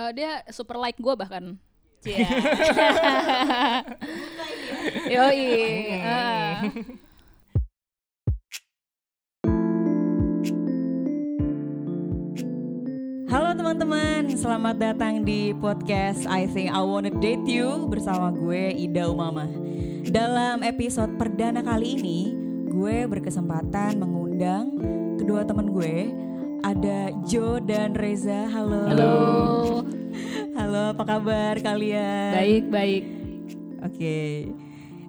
Eh, dia super like gue bahkan. Cie. Yoi. Ah. Halo teman-teman, selamat datang di podcast I Think I Wanna Date You bersama gue Ida Umama. Dalam episode perdana kali ini, gue berkesempatan mengundang kedua teman gue, ada Jo dan Reza. Halo. Halo. Halo, apa kabar kalian? Baik, baik. Oke.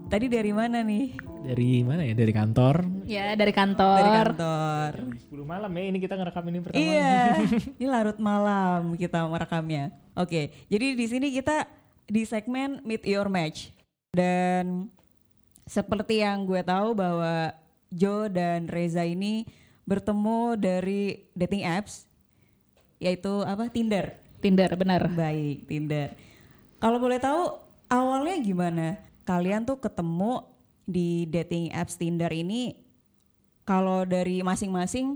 Tadi dari mana nih? Dari mana ya? Dari kantor. Ya, dari kantor. Dari kantor. 10 malam ya ini kita ngerekam ini pertama. Iya, ini larut malam kita merekamnya. Oke, jadi di sini kita di segmen Meet Your Match. Dan seperti yang gue tahu bahwa Joe dan Reza ini bertemu dari dating apps, yaitu apa? Tinder. Tinder, benar. Baik, Tinder. Kalau boleh tahu awalnya gimana? Kalian tuh ketemu di dating apps Tinder ini kalau dari masing-masing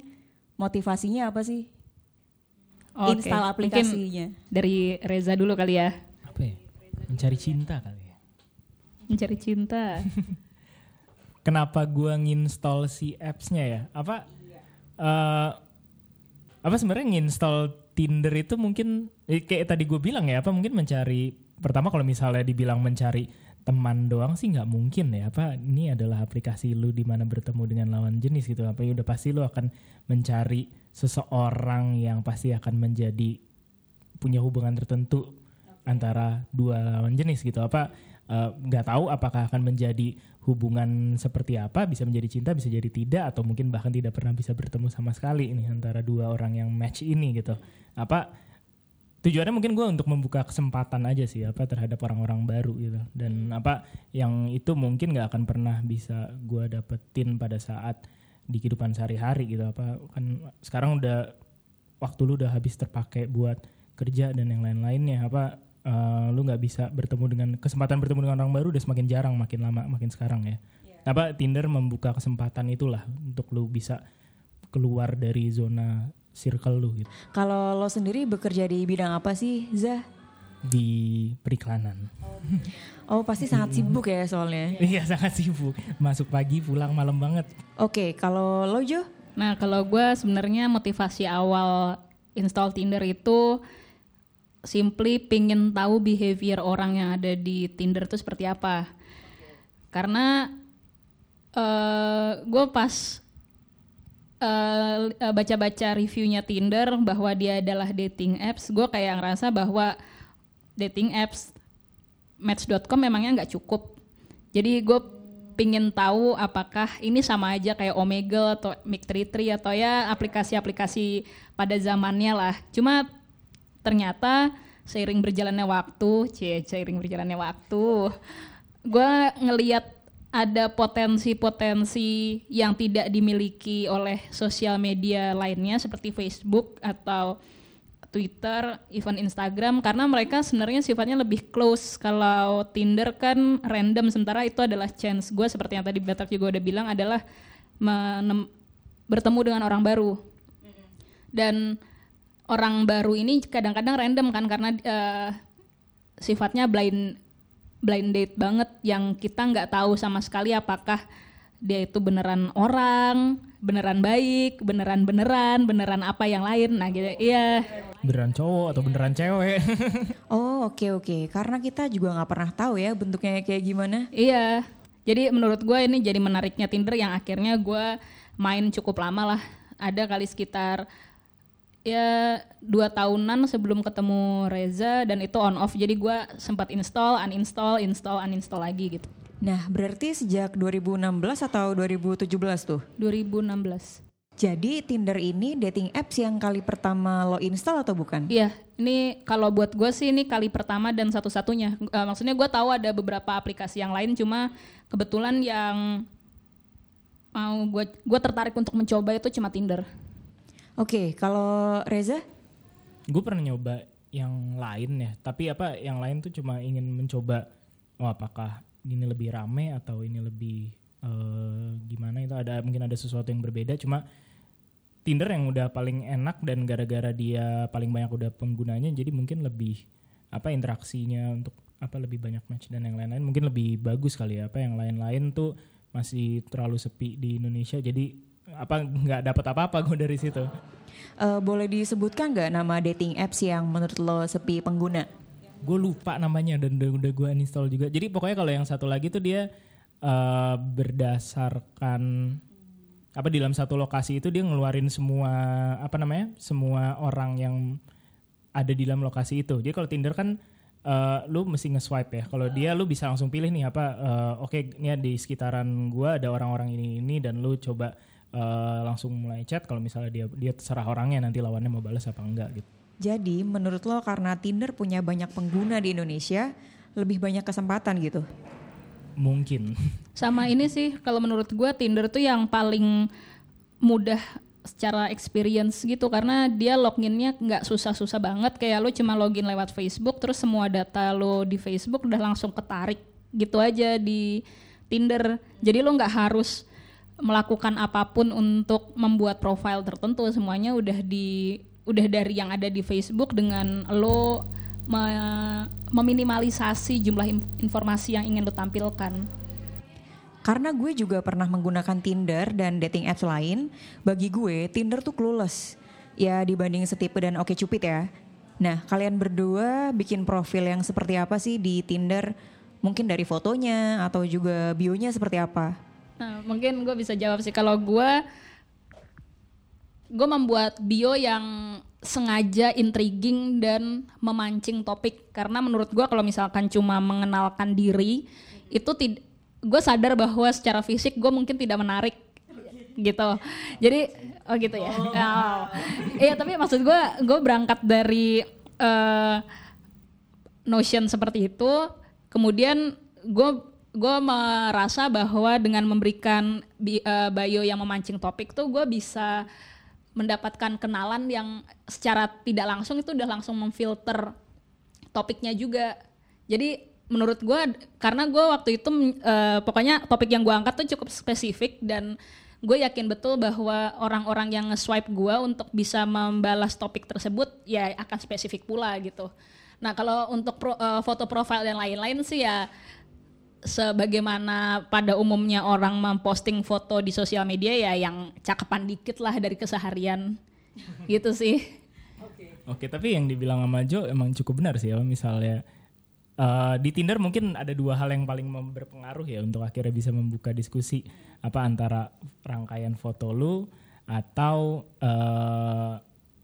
motivasinya apa sih? Oke, Install mungkin aplikasinya. Dari Reza dulu kali ya. Apa ya? Mencari cinta kali ya. Mencari cinta. Kenapa gua nginstall si apps-nya ya? Apa eh apa sebenarnya nginstall Tinder itu mungkin eh, kayak tadi gue bilang ya apa mungkin mencari pertama kalau misalnya dibilang mencari teman doang sih nggak mungkin ya apa ini adalah aplikasi lu di mana bertemu dengan lawan jenis gitu apa ya udah pasti lu akan mencari seseorang yang pasti akan menjadi punya hubungan tertentu antara dua lawan jenis gitu apa eh, nggak tahu apakah akan menjadi hubungan seperti apa bisa menjadi cinta bisa jadi tidak atau mungkin bahkan tidak pernah bisa bertemu sama sekali ini antara dua orang yang match ini gitu. Apa tujuannya mungkin gue untuk membuka kesempatan aja sih apa terhadap orang-orang baru gitu. Dan apa yang itu mungkin nggak akan pernah bisa gue dapetin pada saat di kehidupan sehari-hari gitu. Apa kan sekarang udah waktu lu udah habis terpakai buat kerja dan yang lain-lainnya. Apa eh, lu nggak bisa bertemu dengan kesempatan bertemu dengan orang baru udah semakin jarang makin lama makin sekarang ya. Apa Tinder membuka kesempatan itulah untuk lu bisa keluar dari zona circle lu gitu. Kalau lo sendiri bekerja di bidang apa sih, Zah? di periklanan. Oh pasti sangat sibuk ya soalnya. iya sangat sibuk. Masuk pagi pulang malam banget. Oke, kalau lo Jo? Nah, kalau gue sebenarnya motivasi awal install Tinder itu simply pingin tahu behavior orang yang ada di Tinder itu seperti apa. Karena eh gue pas eh, baca-baca reviewnya Tinder bahwa dia adalah dating apps, gue kayak ngerasa bahwa dating apps Match.com memangnya nggak cukup. Jadi gue pingin tahu apakah ini sama aja kayak Omegle atau Mic33 atau ya aplikasi-aplikasi pada zamannya lah. Cuma ternyata seiring berjalannya waktu, cie seiring berjalannya waktu, gue ngeliat ada potensi-potensi yang tidak dimiliki oleh sosial media lainnya seperti Facebook atau Twitter, even Instagram karena mereka sebenarnya sifatnya lebih close. Kalau Tinder kan random sementara itu adalah chance. Gue seperti yang tadi Batak juga udah bilang adalah bertemu dengan orang baru. Dan orang baru ini kadang-kadang random kan karena eh, sifatnya blind blind date banget yang kita nggak tahu sama sekali apakah dia itu beneran orang, beneran baik, beneran beneran, beneran apa yang lain. Nah gitu, iya. beneran cowok atau beneran cewek Oh oke oke, karena kita juga nggak pernah tahu ya bentuknya kayak gimana. Iya. Jadi menurut gue ini jadi menariknya Tinder yang akhirnya gue main cukup lama lah. Ada kali sekitar ya dua tahunan sebelum ketemu Reza dan itu on off. Jadi gue sempat install, uninstall, install, uninstall lagi gitu. Nah berarti sejak 2016 atau 2017 tuh? 2016. Jadi Tinder ini dating apps yang kali pertama lo install atau bukan? Iya, ini kalau buat gue sih ini kali pertama dan satu-satunya. Eh, maksudnya gue tahu ada beberapa aplikasi yang lain, cuma kebetulan yang mau gue gue tertarik untuk mencoba itu cuma Tinder. Oke, kalau Reza? gue pernah nyoba yang lain ya tapi apa yang lain tuh cuma ingin mencoba oh apakah ini lebih rame atau ini lebih eh, gimana itu ada mungkin ada sesuatu yang berbeda cuma Tinder yang udah paling enak dan gara-gara dia paling banyak udah penggunanya jadi mungkin lebih apa interaksinya untuk apa lebih banyak match dan yang lain-lain mungkin lebih bagus kali ya apa yang lain-lain tuh masih terlalu sepi di Indonesia jadi apa nggak dapat apa-apa gue dari situ. Eh, boleh disebutkan nggak nama dating apps yang menurut lo sepi pengguna? gue lupa namanya dan udah, udah gue uninstall juga. Jadi pokoknya kalau yang satu lagi tuh dia eh, berdasarkan apa di dalam satu lokasi itu dia ngeluarin semua apa namanya semua orang yang ada di dalam lokasi itu. Jadi kalau Tinder kan eh, lu mesti nge-swipe ya. Kalau dia lu bisa langsung pilih nih apa eh, oke ini di sekitaran gua ada orang-orang ini ini dan lu coba eh, langsung mulai chat kalau misalnya dia dia terserah orangnya nanti lawannya mau balas apa enggak gitu. Jadi menurut lo karena Tinder punya banyak pengguna di Indonesia, lebih banyak kesempatan gitu? mungkin. Sama ini sih kalau menurut gue Tinder tuh yang paling mudah secara experience gitu karena dia loginnya nggak susah-susah banget. Kayak lo cuma login lewat Facebook terus semua data lo di Facebook udah langsung ketarik gitu aja di Tinder. Jadi lo nggak harus melakukan apa pun untuk membuat profile tertentu semuanya udah di udah dari yang ada di Facebook dengan lo me- meminimalisasi jumlah in- informasi yang ingin lo tampilkan. Karena gue juga pernah menggunakan Tinder dan dating apps lain, bagi gue Tinder tuh clueless. Ya dibanding setipe dan Oke Cupid ya. Nah kalian berdua bikin profil yang seperti apa sih di Tinder? Mungkin dari fotonya atau juga bionya seperti apa? Nah, mungkin gue bisa jawab sih. Kalau gue gue membuat bio yang sengaja intriguing dan memancing topik. Karena menurut gue kalau misalkan cuma mengenalkan diri itu gue sadar bahwa secara fisik gue mungkin tidak menarik gitu. Jadi oh gitu ya. Oh. iya tapi maksud gue gue berangkat dari eh, notion seperti itu. Kemudian gue gue merasa bahwa dengan memberikan eh, bio yang memancing topik tuh gue bisa mendapatkan kenalan yang secara tidak langsung itu udah langsung memfilter topiknya juga jadi menurut gue karena gue waktu itu eh, pokoknya topik yang gue angkat tuh cukup spesifik dan gue yakin betul bahwa orang-orang yang nge-swipe gue untuk bisa membalas topik tersebut ya akan spesifik pula gitu. Nah kalau untuk pro- eh, foto profile dan lain-lain sih ya sebagaimana pada umumnya orang memposting foto di sosial media ya yang cakepan dikit lah dari keseharian gitu sih. Oke, tapi yang dibilang sama Jo emang cukup benar sih. Kalau misalnya eh, di Tinder mungkin ada dua hal yang paling berpengaruh ya untuk akhirnya bisa membuka diskusi apa antara rangkaian foto lu atau eh,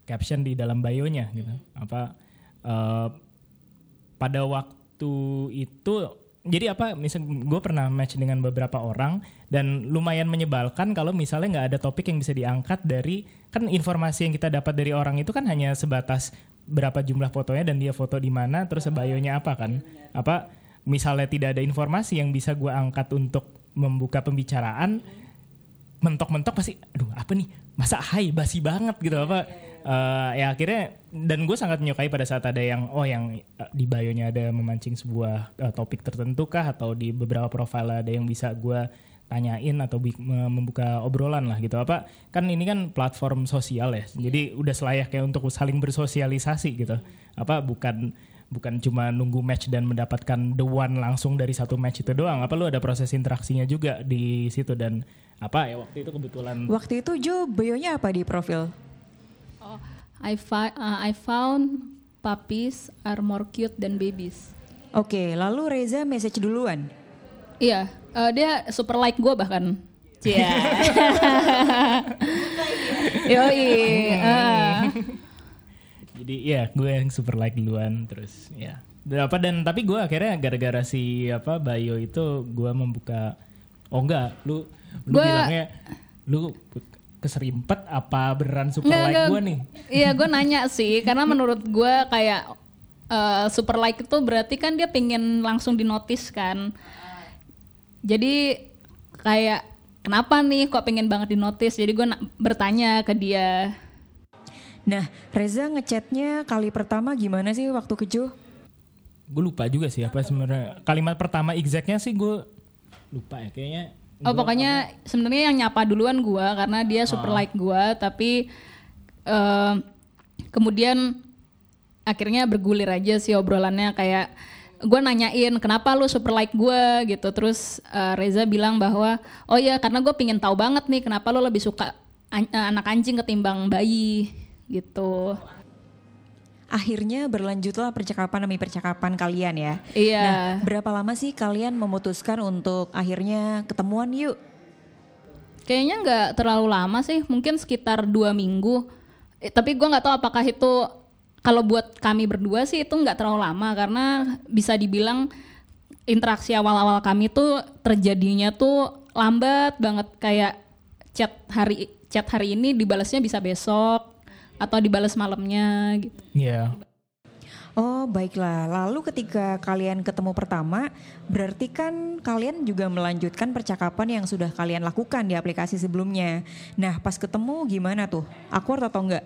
caption di dalam bio-nya gitu. Apa eh, pada waktu itu jadi apa misal gue pernah match dengan beberapa orang dan lumayan menyebalkan kalau misalnya nggak ada topik yang bisa diangkat dari kan informasi yang kita dapat dari orang itu kan hanya sebatas berapa jumlah fotonya dan dia foto di mana terus bio-nya apa kan? Apa misalnya tidak ada informasi yang bisa gue angkat untuk membuka pembicaraan mentok-mentok pasti aduh apa nih? Masa hai basi banget gitu apa Eh, ya akhirnya dan gue sangat menyukai pada saat ada yang oh yang eh, di bio-nya ada memancing sebuah eh, topik tertentu kah? Atau di beberapa profil ada yang bisa gue tanyain atau membuka obrolan lah gitu. Apa kan ini kan platform sosial ya. Jadi udah selayaknya untuk saling bersosialisasi gitu. Apa bukan bukan cuma nunggu match dan mendapatkan the one langsung dari satu match itu doang. Apa lu ada proses interaksinya juga di situ? Dan apa ya waktu itu kebetulan Waktu itu Jo bionya apa di profil? Oh, I, fi- uh, I found puppies are more cute than babies. Oke, lalu Reza message duluan. Iya, eh, dia super like gue bahkan. Cia. Yoi. eh. Jadi ya gue yang super like duluan terus ya. Dan apa dan tapi gue akhirnya gara-gara si apa Bayo itu gue membuka oh enggak lu lu Gua- bilangnya lu keserimpet apa beneran super Nggak, like nggak. gue nih? Iya, gue nanya sih, karena menurut gue kayak eh, super like itu berarti kan dia pingin langsung dinotis kan. Jadi kayak kenapa nih kok pengen banget dinotis? Jadi gue bertanya ke dia. Nah, Reza ngechatnya kali pertama gimana sih waktu ke Jo? Gue lupa juga sih apa sebenarnya kalimat pertama exactnya sih gue lupa ya kayaknya Oh pokoknya sebenarnya yang nyapa duluan gua karena dia super like gua tapi eh, kemudian akhirnya bergulir aja sih obrolannya kayak gue nanyain kenapa lu super like gue gitu. Terus eh, Reza bilang bahwa oh ya karena gue pingin tahu banget nih kenapa lu lebih suka an- eh, anak anjing ketimbang bayi gitu Akhirnya berlanjutlah percakapan demi percakapan kalian ya. Iya. Nah, berapa lama sih kalian memutuskan untuk akhirnya ketemuan yuk? Kayaknya nggak terlalu lama sih, mungkin sekitar dua minggu. Eh, tapi gue nggak tahu apakah itu kalau buat kami berdua sih itu nggak terlalu lama karena bisa dibilang interaksi awal-awal kami tuh terjadinya tuh lambat banget kayak chat hari chat hari ini dibalasnya bisa besok atau dibalas malamnya gitu. Iya. Oh baiklah, lalu ketika kalian ketemu pertama, berarti kan kalian juga melanjutkan percakapan yang sudah kalian lakukan di aplikasi sebelumnya. Nah pas ketemu gimana tuh? Awkward atau enggak?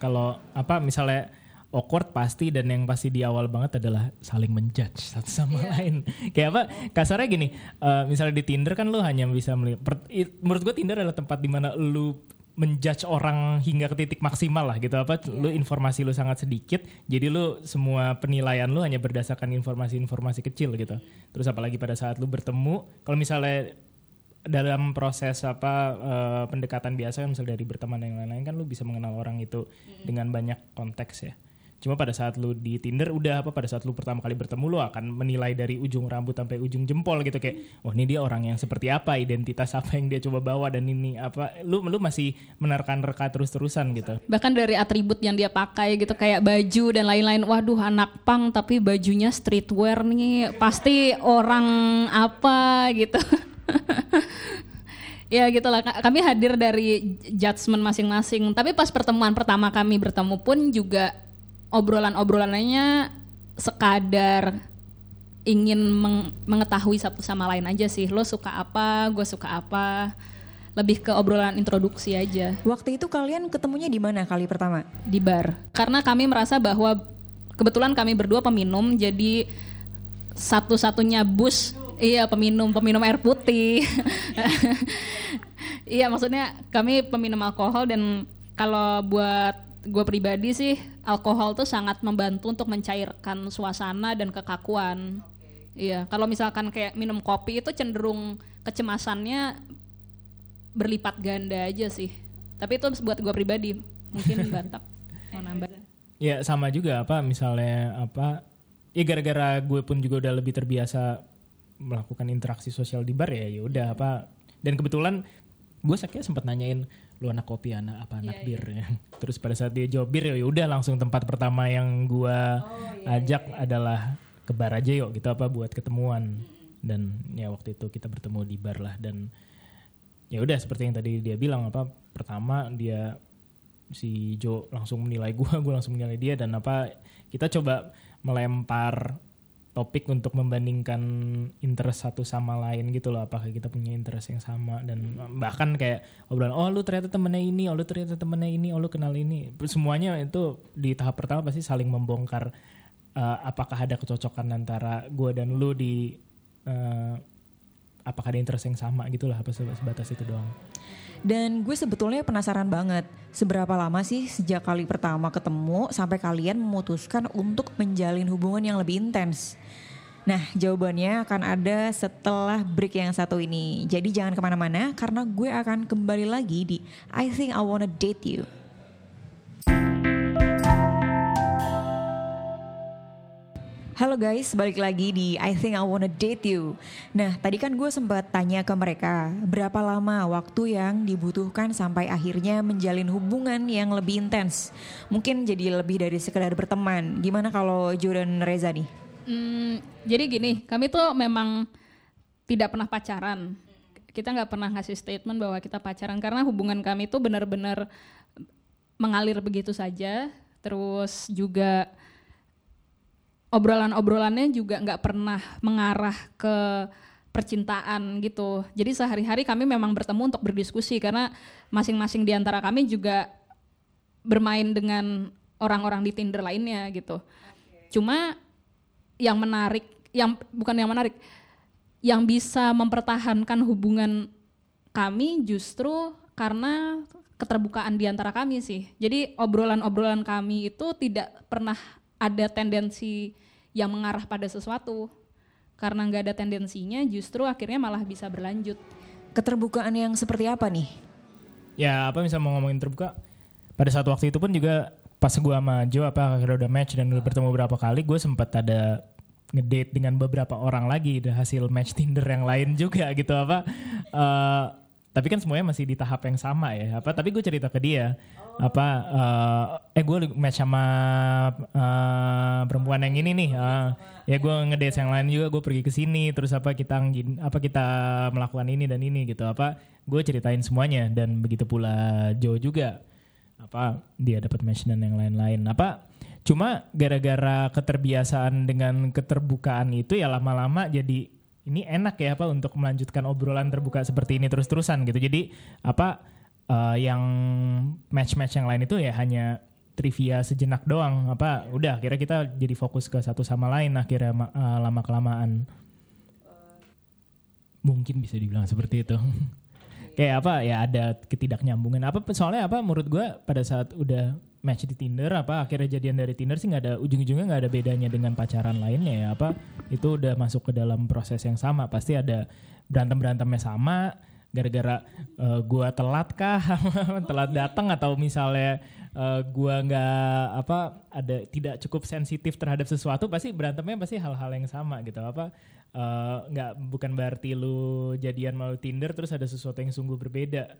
Kalau apa misalnya awkward pasti dan yang pasti di awal banget adalah saling menjudge satu sama lain. Kayak apa? Kasarnya gini, eh, misalnya di Tinder kan lu hanya bisa melihat. per- menurut gue Tinder adalah tempat di mana lu menjudge orang hingga ke titik maksimal lah gitu. Apa lu informasi lu sangat sedikit jadi lu semua penilaian lu hanya berdasarkan informasi-informasi kecil gitu. Terus apalagi pada saat lu bertemu kalau misalnya dalam proses apa eh, pendekatan biasa kan misalnya dari berteman dan yang lain-lain kan lu bisa mengenal orang itu dengan banyak konteks ya. Cuma pada saat lu di Tinder udah apa pada saat lu pertama kali bertemu lu akan menilai dari ujung rambut sampai ujung jempol gitu kayak oh ini dia orang yang seperti apa, identitas apa yang dia coba bawa dan ini apa lu lu masih menerka-nerka terus-terusan gitu. Bahkan dari atribut yang dia pakai gitu kayak baju dan lain-lain. Waduh anak pang tapi bajunya streetwear nih pasti orang apa gitu. ya gitulah Ka- kami hadir dari judgement masing-masing. Tapi pas pertemuan pertama kami bertemu pun juga obrolan-obrolannya sekadar ingin meng- mengetahui satu sama lain aja sih. Lo suka apa, gue suka apa. Lebih ke obrolan introduksi aja Waktu itu kalian ketemunya di mana kali pertama? di bar. Karena kami merasa bahwa kebetulan kami berdua peminum, jadi satu-satunya bus, iya peminum, peminum air putih. iya maksudnya kami peminum alkohol dan kalau buat gue pribadi sih alkohol tuh sangat membantu untuk mencairkan suasana dan kekakuan. Iya, kalau misalkan kayak minum kopi itu cenderung kecemasannya berlipat ganda aja sih. Tapi itu buat gue pribadi, mungkin bantak mau nambah. Ya sama juga apa misalnya apa ya gara-gara gue pun juga udah lebih terbiasa melakukan interaksi sosial di bar ya ya udah apa dan kebetulan gue sakitnya sempat nanyain lu anak kopi anak apa anak bir? ya terus pada saat dia jawab bir ya udah langsung tempat pertama yang gue ajak adalah ke bar aja yuk gitu apa buat ketemuan. Dan ya waktu itu kita bertemu di bar lah dan ya udah seperti yang tadi dia bilang apa pertama dia si Jo langsung menilai gua, gua langsung menilai dia dan apa kita coba melempar topik untuk membandingkan interest satu sama lain gitu loh. Apakah kita punya interest yang sama dan bahkan kayak obrolan oh lu ternyata temennya ini oh lu ternyata temennya ini oh lu kenal ini. Semuanya itu di tahap pertama pasti saling membongkar eh, apakah ada kecocokan antara gua dan lu di eh, apakah ada interest yang sama gitu lah apa sebatas itu doang Dan gue sebetulnya penasaran banget, seberapa lama sih sejak kali pertama ketemu sampai kalian memutuskan untuk menjalin hubungan yang lebih intens? Nah jawabannya akan ada setelah break yang satu ini. Jadi jangan ke mana-mana karena gue akan kembali lagi di I Think I Wanna Date You. Halo guys, balik lagi di I Think I Wanna Date You. Nah, tadi kan gue sempat tanya ke mereka, berapa lama waktu yang dibutuhkan sampai akhirnya menjalin hubungan yang lebih intens? Mungkin jadi lebih dari sekedar berteman. Gimana kalau Jordan Reza nih? Hmm, jadi gini, kami tuh memang tidak pernah pacaran. Kita nggak pernah ngasih statement bahwa kita pacaran karena hubungan kami tuh benar-benar mengalir begitu saja. Terus juga obrolan-obrolannya juga nggak pernah mengarah ke percintaan gitu. Jadi sehari-hari kami memang bertemu untuk berdiskusi karena masing-masing di antara kami juga bermain dengan orang-orang di Tinder lainnya gitu. Cuma yang menarik, yang bukan yang menarik, yang bisa mempertahankan hubungan kami justru karena keterbukaan di antara kami sih. Jadi obrolan-obrolan kami itu tidak pernah ada tendensi yang mengarah pada sesuatu. Karena nggak ada tendensinya, justru akhirnya malah bisa berlanjut. Keterbukaan yang seperti apa nih? Ya apa misalnya mau ngomongin terbuka, pada saat waktu itu pun juga pas gue sama Jo apa akhirnya udah match dan udah bertemu beberapa kali, gue sempat ada ngedate dengan beberapa orang lagi dari hasil match Tinder yang lain juga gitu apa. Uh, tapi kan semuanya masih di tahap yang sama ya. Apa tapi gue cerita ke dia. Apa uh, eh gue match sama uh, perempuan yang ini nih. Uh, ya gue ngedate yang lain juga gue pergi ke sini terus apa kita apa kita melakukan ini dan ini gitu. Apa gue ceritain semuanya dan begitu pula Joe juga. Apa dia dapat match dan yang lain-lain. Apa cuma gara-gara keterbiasaan dengan keterbukaan itu ya lama-lama jadi ini enak ya apa untuk melanjutkan obrolan terbuka seperti ini terus-terusan gitu. Jadi apa uh, yang match-match yang lain itu ya hanya trivia sejenak doang. Apa udah kira kita jadi fokus ke satu sama lain akhirnya uh, lama kelamaan mungkin bisa dibilang seperti itu. Kayak apa ya ada ketidaknyambungan. Apa soalnya apa menurut gue pada saat udah match di Tinder apa akhirnya jadian dari Tinder sih nggak ada ujung-ujungnya nggak ada bedanya dengan pacaran lainnya ya. Apa itu udah masuk ke dalam proses yang sama. Pasti ada berantem berantemnya sama gara-gara uh, gua telat kah? Telat datang atau misalnya uh, gua nggak apa ada tidak cukup sensitif terhadap sesuatu pasti berantemnya pasti hal-hal yang sama gitu. Apa eh, nggak uh, bukan berarti lu jadian melalui Tinder terus ada sesuatu yang sungguh berbeda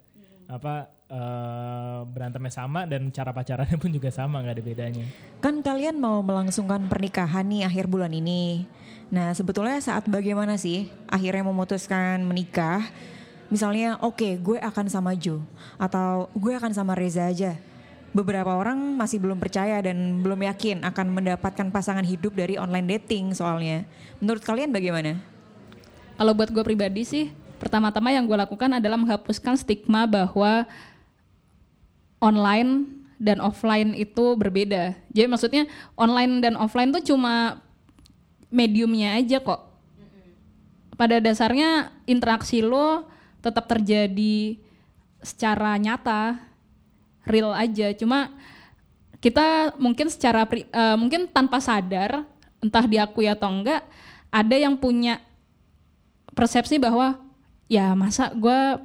apa uh, berantemnya sama dan cara pacarannya pun juga sama nggak ada bedanya. Kan kalian mau melangsungkan pernikahan nih akhir bulan ini. Nah sebetulnya saat bagaimana sih akhirnya memutuskan menikah? Misalnya oke okay, gue akan sama Jo atau gue akan sama Reza aja. Beberapa orang masih belum percaya dan belum yakin akan mendapatkan pasangan hidup dari online dating soalnya. Menurut kalian bagaimana? Kalau buat gue pribadi sih pertama-tama yang gue lakukan adalah menghapuskan stigma bahwa online dan offline itu berbeda. Jadi maksudnya online dan offline tuh cuma mediumnya aja kok. Pada dasarnya interaksi lo tetap terjadi secara nyata, real aja. Cuma kita mungkin secara uh, mungkin tanpa sadar, entah diakui atau enggak, ada yang punya persepsi bahwa ya masa gue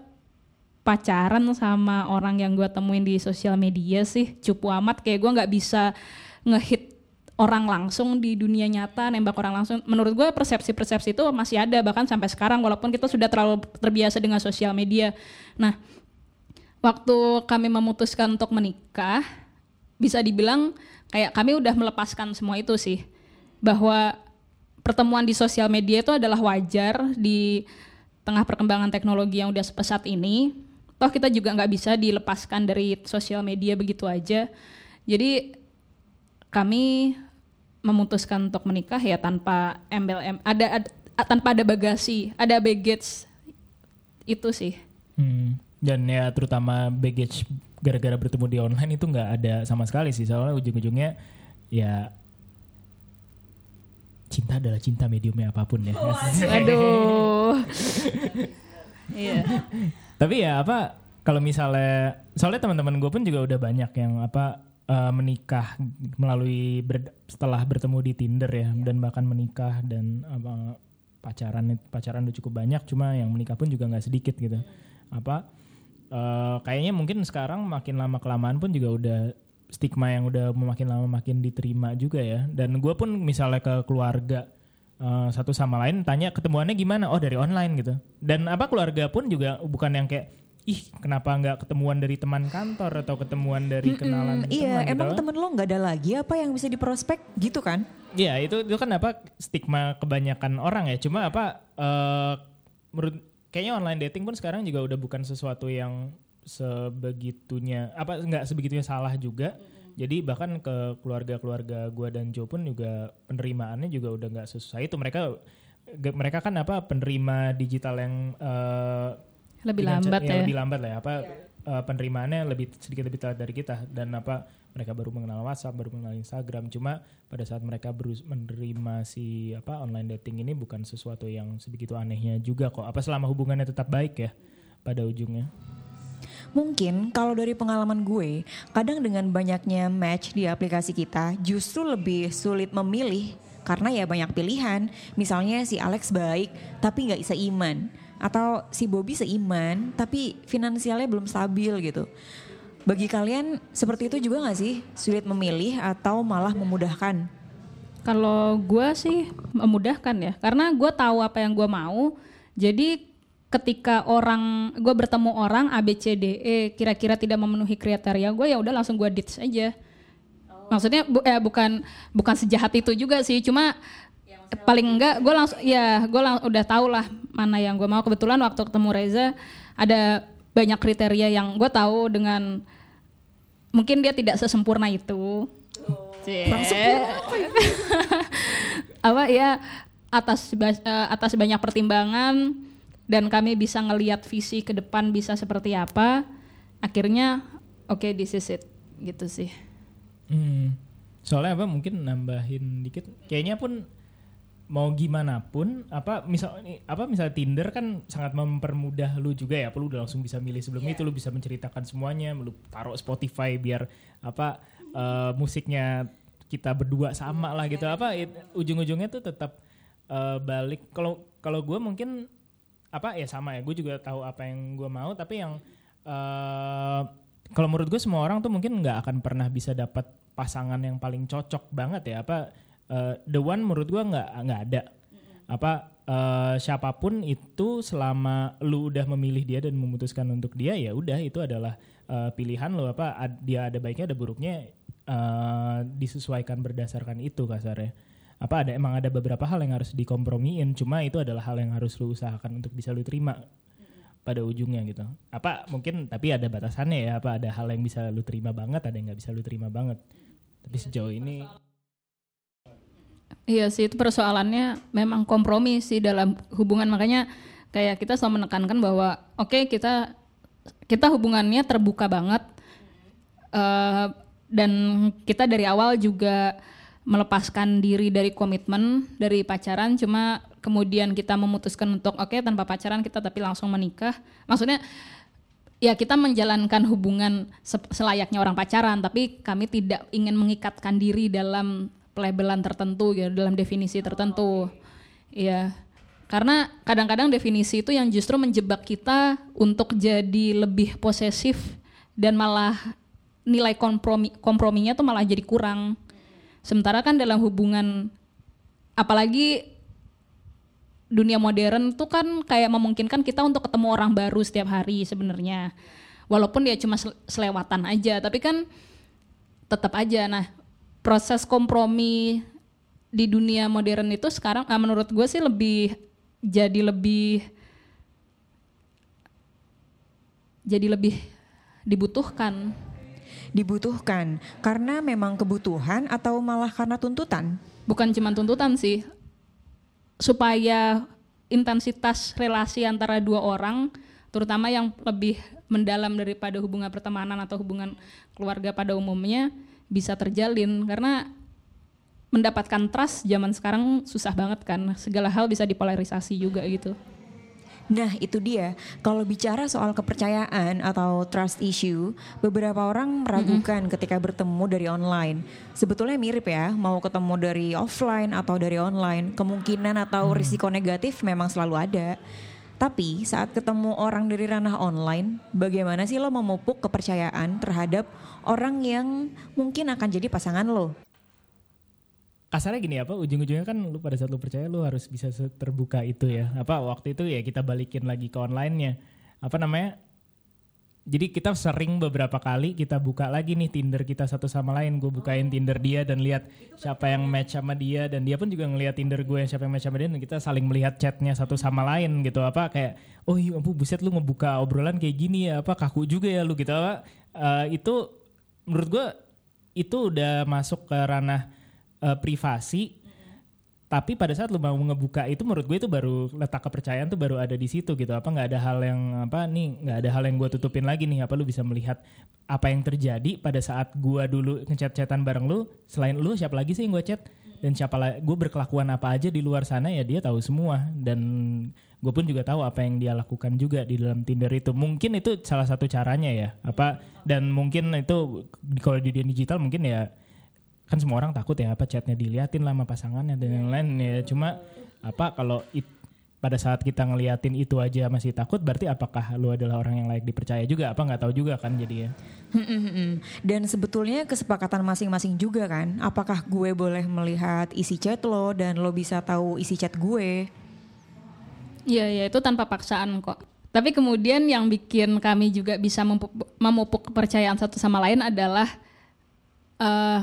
pacaran sama orang yang gue temuin di sosial media sih cupu amat. Kayak gue nggak bisa ngehit orang langsung di dunia nyata nembak orang langsung. Menurut gue persepsi-persepsi itu masih ada bahkan sampai sekarang walaupun kita sudah terlalu terbiasa dengan sosial media. Nah waktu kami memutuskan untuk menikah bisa dibilang kayak kami udah melepaskan semua itu sih. Bahwa pertemuan di sosial media itu adalah wajar di tengah perkembangan teknologi yang udah sepesat ini, toh kita juga nggak bisa dilepaskan dari sosial media begitu aja. Jadi kami memutuskan untuk menikah ya tanpa embel ada, ada tanpa ada bagasi, ada baggage itu sih. Hmm. Dan ya terutama baggage gara-gara bertemu di online itu nggak ada sama sekali sih soalnya ujung-ujungnya ya cinta adalah cinta mediumnya apa pun ya. Aduh. Iya. Tapi ya apa kalau misalnya soalnya teman-teman gue pun juga udah banyak yang apa uh, menikah melalui ber, setelah bertemu di Tinder ya dan bahkan menikah dan apa pacaran pacaran udah cukup banyak cuma yang menikah pun juga nggak sedikit gitu. Apa uh, kayaknya mungkin sekarang makin lama kelamaan pun juga udah stigma yang udah makin lama makin diterima juga ya. Dan gue pun misalnya ke keluarga uh, satu sama lain tanya ketemuannya gimana? Oh dari online gitu. Dan apa keluarga pun juga bukan yang kayak ih kenapa nggak ketemuan dari teman kantor atau ketemuan dari kenalan mm iya teman, emang gitu. temen lo nggak ada lagi apa yang bisa diprospek gitu kan Iya itu itu kan apa stigma kebanyakan orang ya cuma apa uh, menurut kayaknya online dating pun sekarang juga udah bukan sesuatu yang sebegitunya apa nggak sebegitunya salah juga mm-hmm. jadi bahkan ke keluarga-keluarga gua dan Joe pun juga penerimaannya juga udah nggak sesuai itu mereka mereka kan apa penerima digital yang uh, lebih lambat ya, ya lebih lambat lah ya apa yeah. Iya. uh, penerimaannya lebih sedikit lebih telat dari kita dan apa mereka baru mengenal WhatsApp, baru mengenal Instagram. Cuma pada saat mereka berus- menerima si apa online dating ini bukan sesuatu yang sebegitu anehnya juga kok. Apa selama hubungannya tetap baik ya pada ujungnya? Mungkin kalau dari pengalaman gue, kadang dengan banyaknya match di aplikasi kita justru lebih sulit memilih karena ya banyak pilihan. Misalnya si Alex baik tapi nggak seiman, atau si Bobby seiman tapi finansialnya belum stabil gitu. Bagi kalian seperti itu juga nggak sih sulit memilih atau malah memudahkan? Kalau gue sih memudahkan ya, karena gue tahu apa yang gue mau. Jadi ketika orang gue bertemu orang A B C D E kira-kira tidak memenuhi kriteria gue ya udah langsung gue ditch aja. Maksudnya bu, eh, bukan bukan sejahat itu juga sih, cuma paling enggak gue langsung ya gue lang, udah tau lah mana yang gue mau. Kebetulan waktu ketemu Reza ada banyak kriteria yang gue tahu dengan mungkin dia tidak sesempurna itu. Cie. apa ya atas eh, atas banyak pertimbangan dan kami bisa ngelihat visi ke depan bisa seperti apa akhirnya oke this is it. Gitu sih. Hmm. Soalnya apa mungkin nambahin dikit. Kayaknya pun mau gimana pun apa misal apa misal Tinder kan sangat mempermudah lu juga ya, lu udah langsung bisa milih sebelum itu lu bisa menceritakan semuanya, lu taruh Spotify biar apa eh, musiknya kita berdua sama lah gitu. Apa it- ujung-ujungnya tuh tetap eh, balik. Kalau kalau gue mungkin apa ya sama ya gue juga tahu apa yang gue mau tapi yang eh kalau menurut gue semua orang tuh mungkin nggak akan pernah bisa dapat pasangan yang paling cocok banget ya. Apa eh, the one menurut gue nggak nggak ada. Apa eh, siapa pun itu selama lu udah memilih dia dan memutuskan untuk dia ya udah itu adalah eh, pilihan lo apa dia ada baiknya ada buruknya eh, disesuaikan berdasarkan itu kasarnya apa ada emang ada beberapa hal yang harus dikompromiin cuma itu adalah hal yang harus lu usahakan untuk bisa lu terima pada ujungnya gitu. Apa mungkin tapi ada batasannya ya apa ada hal yang bisa lu terima banget ada yang nggak bisa lu terima banget. Tapi sejauh ini iya sih itu persoalannya memang kompromi sih dalam hubungan. Makanya kayak kita selalu menekankan bahwa oke kita kita hubungannya terbuka banget. Eh, dan kita dari awal juga melepaskan diri dari komitmen dari pacaran cuma kemudian kita memutuskan untuk oke tanpa pacaran kita tapi langsung menikah. Maksudnya ya kita menjalankan hubungan se- selayaknya orang pacaran tapi kami tidak ingin mengikatkan diri dalam pelabelan tertentu gitu dalam definisi tertentu. Ya karena kadang-kadang definisi itu yang justru menjebak kita untuk jadi lebih posesif dan malah nilai kompromi komprominya tuh malah jadi kurang sementara kan dalam hubungan apalagi dunia modern tuh kan kayak memungkinkan kita untuk ketemu orang baru setiap hari sebenarnya. Walaupun dia cuma sel- selewatan aja, tapi kan tetap aja. Nah, proses kompromi di dunia modern itu sekarang ah, menurut gue sih lebih jadi lebih jadi lebih dibutuhkan. Dibutuhkan karena memang kebutuhan atau malah karena tuntutan? Bukan cuma tuntutan sih, supaya intensitas relasi antara dua orang, terutama yang lebih mendalam daripada hubungan pertemanan atau hubungan keluarga pada umumnya bisa terjalin karena mendapatkan trust zaman sekarang susah banget kan segala hal bisa dipolarisasi juga gitu. Nah itu dia, kalau bicara soal kepercayaan atau trust issue, beberapa orang meragukan ketika bertemu dari online. Sebetulnya mirip ya, mau ketemu dari offline atau dari online, kemungkinan atau risiko negatif memang selalu ada. Tapi saat ketemu orang dari ranah online, bagaimana sih lo memupuk kepercayaan terhadap orang yang mungkin akan jadi pasangan lo? Kasarnya gini apa ujung-ujungnya kan lu pada saat lu percaya lu harus bisa terbuka itu ya. Apa waktu itu ya kita balikin lagi ke online-nya. Apa namanya jadi kita sering beberapa kali kita buka lagi nih Tinder kita satu sama lain. Gue bukain Tinder dia dan lihat siapa yang match sama dia. Dan dia pun juga ngelihat Tinder gue yang siapa yang match sama dia. Dan kita saling melihat chatnya satu sama lain gitu. Apa kayak oh iya ampun buset lu ngebuka obrolan kayak gini ya. Apa kaku juga ya lu gitu. Apa Eh, itu menurut gue itu udah masuk ke ranah eh, privasi tapi pada saat lu mau ngebuka itu menurut gue itu baru letak kepercayaan tuh baru ada di situ gitu. Apa nggak ada hal yang apa nih nggak ada hal yang gue tutupin lagi nih. Apa lu bisa melihat apa yang terjadi pada saat gue dulu ngechat-chatan bareng lu selain lu siapa lagi sih yang gue chat? Dan siapa lagi gue berkelakuan apa aja di luar sana ya dia tahu semua. Dan gue pun juga tahu apa yang dia lakukan juga di dalam Tinder itu. Mungkin itu salah satu caranya ya. Apa dan mungkin itu kalau di dunia digital mungkin ya kan semua orang takut ya apa chatnya diliatin lah sama pasangannya dan yang lain ya cuma apa kalau it- pada saat kita ngeliatin itu aja masih takut berarti apakah lu adalah orang yang layak dipercaya juga apa nggak tahu juga kan jadi ya Dan sebetulnya kesepakatan masing-masing juga kan. Apakah gue boleh melihat isi chat lo dan lo bisa tahu isi chat gue? Iya, ya itu tanpa paksaan kok. Tapi kemudian yang bikin kami juga bisa memupuk, memupuk kepercayaan satu sama lain adalah eh,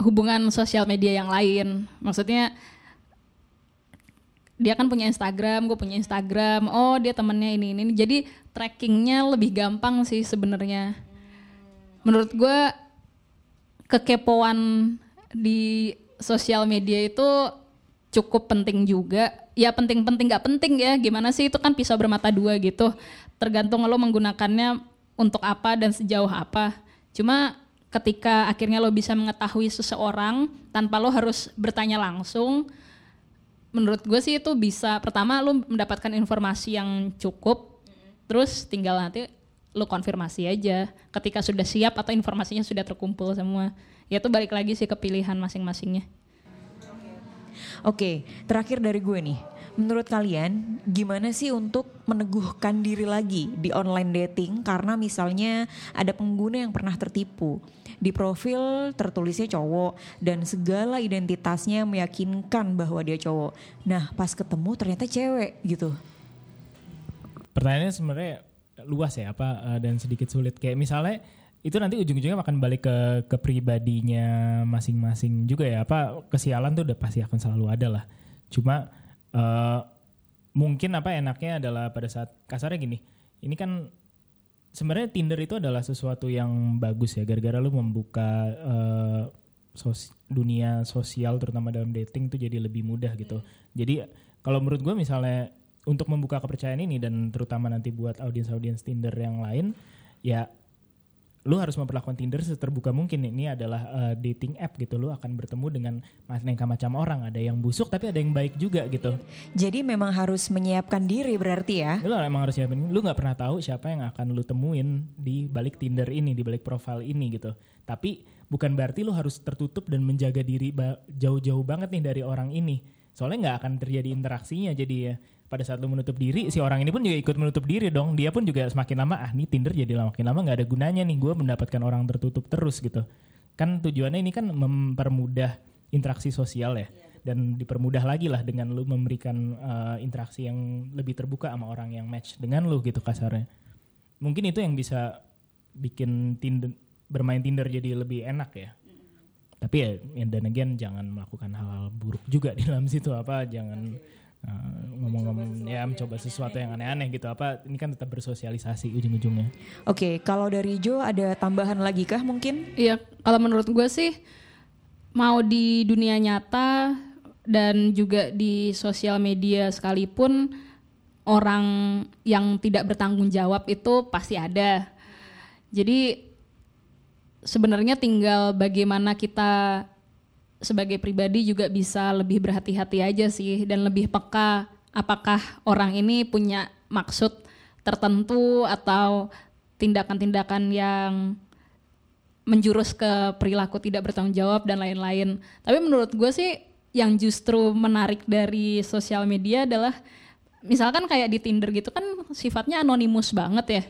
hubungan sosial media yang lain. Maksudnya dia kan punya Instagram, gue punya Instagram. Oh dia temennya ini ini. Jadi trackingnya lebih gampang sih sebenarnya. Menurut gue kekepoan di sosial media itu cukup penting juga. Ya penting-penting nggak penting ya. Gimana sih itu kan pisau bermata dua gitu. Tergantung lo menggunakannya untuk apa dan sejauh apa. Cuma ketika akhirnya lo bisa mengetahui seseorang tanpa lo harus bertanya langsung, menurut gue sih itu bisa pertama lo mendapatkan informasi yang cukup, terus tinggal nanti lo konfirmasi aja ketika sudah siap atau informasinya sudah terkumpul semua. Ya itu balik lagi sih ke pilihan masing-masingnya. Oke, terakhir dari gue nih. Menurut kalian gimana sih untuk meneguhkan diri lagi di online dating karena misalnya ada pengguna yang pernah tertipu. Di profil tertulisnya cowok dan segala identitasnya meyakinkan bahwa dia cowok. Nah, pas ketemu ternyata cewek gitu. pertanyaannya sebenarnya luas ya apa eh, dan sedikit sulit kayak misalnya itu nanti ujung-ujungnya akan balik ke ke pribadinya masing-masing juga ya apa kesialan tuh udah pasti akan selalu ada lah cuma eh, mungkin apa enaknya adalah pada saat kasarnya gini ini kan sebenarnya Tinder itu adalah sesuatu yang bagus ya gara-gara lu membuka eh, sos- dunia sosial terutama dalam dating tuh jadi lebih mudah gitu. Jadi kalau menurut gue misalnya untuk membuka kepercayaan ini dan terutama nanti buat audiens-audiens Tinder yang lain ya lu harus memperlakukan Tinder seterbuka mungkin. Ini adalah eh, dating app gitu. Lu akan bertemu dengan aneka macam orang. Ada yang busuk tapi ada yang baik juga gitu. Jadi memang harus menyiapkan diri berarti ya. lu emang harus siapin. Lu nggak pernah tahu siapa yang akan lu temuin di balik Tinder ini di balik profil ini gitu. Tapi bukan berarti lu harus tertutup dan menjaga diri jauh-jauh banget nih dari orang ini. Soalnya nggak akan terjadi interaksinya jadi ya pada saat lu menutup diri si orang ini pun juga ikut menutup diri dong. Dia pun juga semakin lama ah nih Tinder jadi lama- makin lama nggak ada gunanya nih gue mendapatkan orang tertutup terus gitu. Kan tujuannya ini kan mempermudah interaksi sosial ya dan dipermudah lagi lah dengan lu memberikan uh, interaksi yang lebih terbuka sama orang yang match dengan lu gitu kasarnya. Mungkin itu yang bisa bikin Tinder bermain Tinder jadi lebih enak ya. Tapi ya dan again jangan melakukan hal-hal buruk juga di dalam situ apa jangan ngomong-ngomong ya mencoba sesuatu yang aneh-aneh gitu apa ini kan tetap bersosialisasi ujung-ujungnya Oke, kalau dari Jo ada tambahan lagi kah mungkin? Iya, kalau menurut gue sih mau di dunia nyata dan juga di sosial media sekalipun orang yang tidak bertanggung jawab itu pasti ada. Jadi sebenarnya tinggal bagaimana kita sebagai pribadi juga bisa lebih berhati-hati aja sih dan lebih peka apakah orang ini punya maksud tertentu atau tindakan-tindakan yang menjurus ke perilaku tidak bertanggung jawab dan lain-lain. Tapi menurut gue sih yang justru menarik dari sosial media adalah misalkan kayak di Tinder gitu kan sifatnya anonimus banget ya.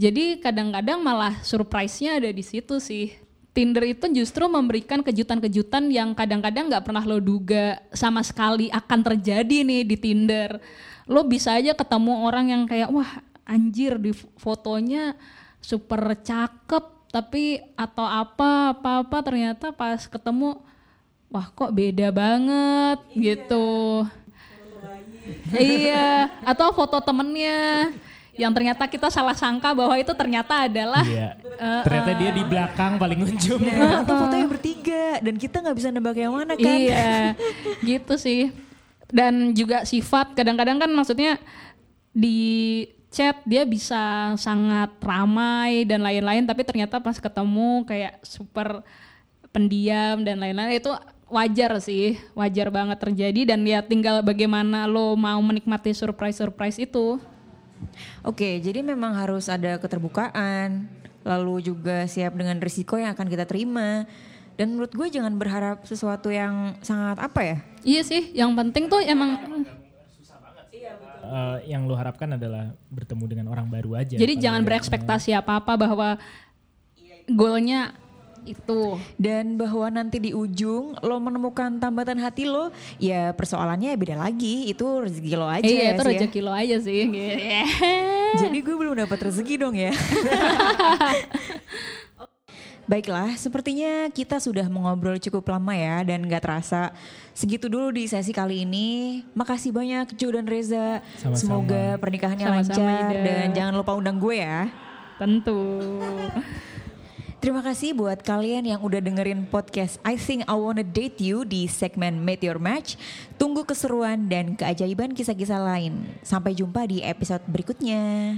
Jadi kadang-kadang malah surprise-nya ada di situ sih. Tinder itu justru memberikan kejutan-kejutan yang kadang-kadang nggak pernah lo duga sama sekali akan terjadi nih di Tinder. Lo bisa aja ketemu orang yang kayak wah anjir di fotonya super cakep tapi atau apa apa apa ternyata pas ketemu wah kok beda banget gitu. iya, atau foto temennya yang ternyata kita salah sangka bahwa itu ternyata adalah Iya. Ternyata dia di belakang paling ujung. Nah, atau foto yang bertiga dan kita nggak bisa nebak yang mana kan? Iya, gitu sih. Dan juga sifat kadang-kadang kan maksudnya di chat dia bisa sangat ramai dan lain-lain tapi ternyata pas ketemu kayak super pendiam dan lain-lain itu wajar sih, wajar banget terjadi dan ya tinggal bagaimana lo mau menikmati surprise-surprise itu. Oke, jadi memang harus ada keterbukaan, lalu juga siap dengan risiko yang akan kita terima. Dan menurut gue jangan berharap sesuatu yang sangat apa ya? Iya sih, yang penting tuh emang Eh, yang lu harapkan adalah bertemu dengan orang baru aja. jadi jangan berekspektasi apa-apa bahwa goalnya itu. Dan bahwa nanti di ujung lo menemukan tambatan hati lo, ya persoalannya beda lagi. Itu rezeki lo aja iya, ya itu sih ya. rezeki lo aja sih. Gitu. Jadi gue belum dapat rezeki dong ya. Baiklah, sepertinya kita sudah mengobrol cukup lama ya dan gak terasa segitu dulu di sesi kali ini. Makasih banyak Jo dan Reza. Sama-sama. Semoga pernikahannya Sama-sama, lancar Ida. dan jangan lupa undang gue ya. Tentu. Terima kasih buat kalian yang udah dengerin podcast I Think I Wanna Date You di segmen Meet Your Match. Tunggu keseruan dan keajaiban kisah-kisah lain. Sampai jumpa di episode berikutnya.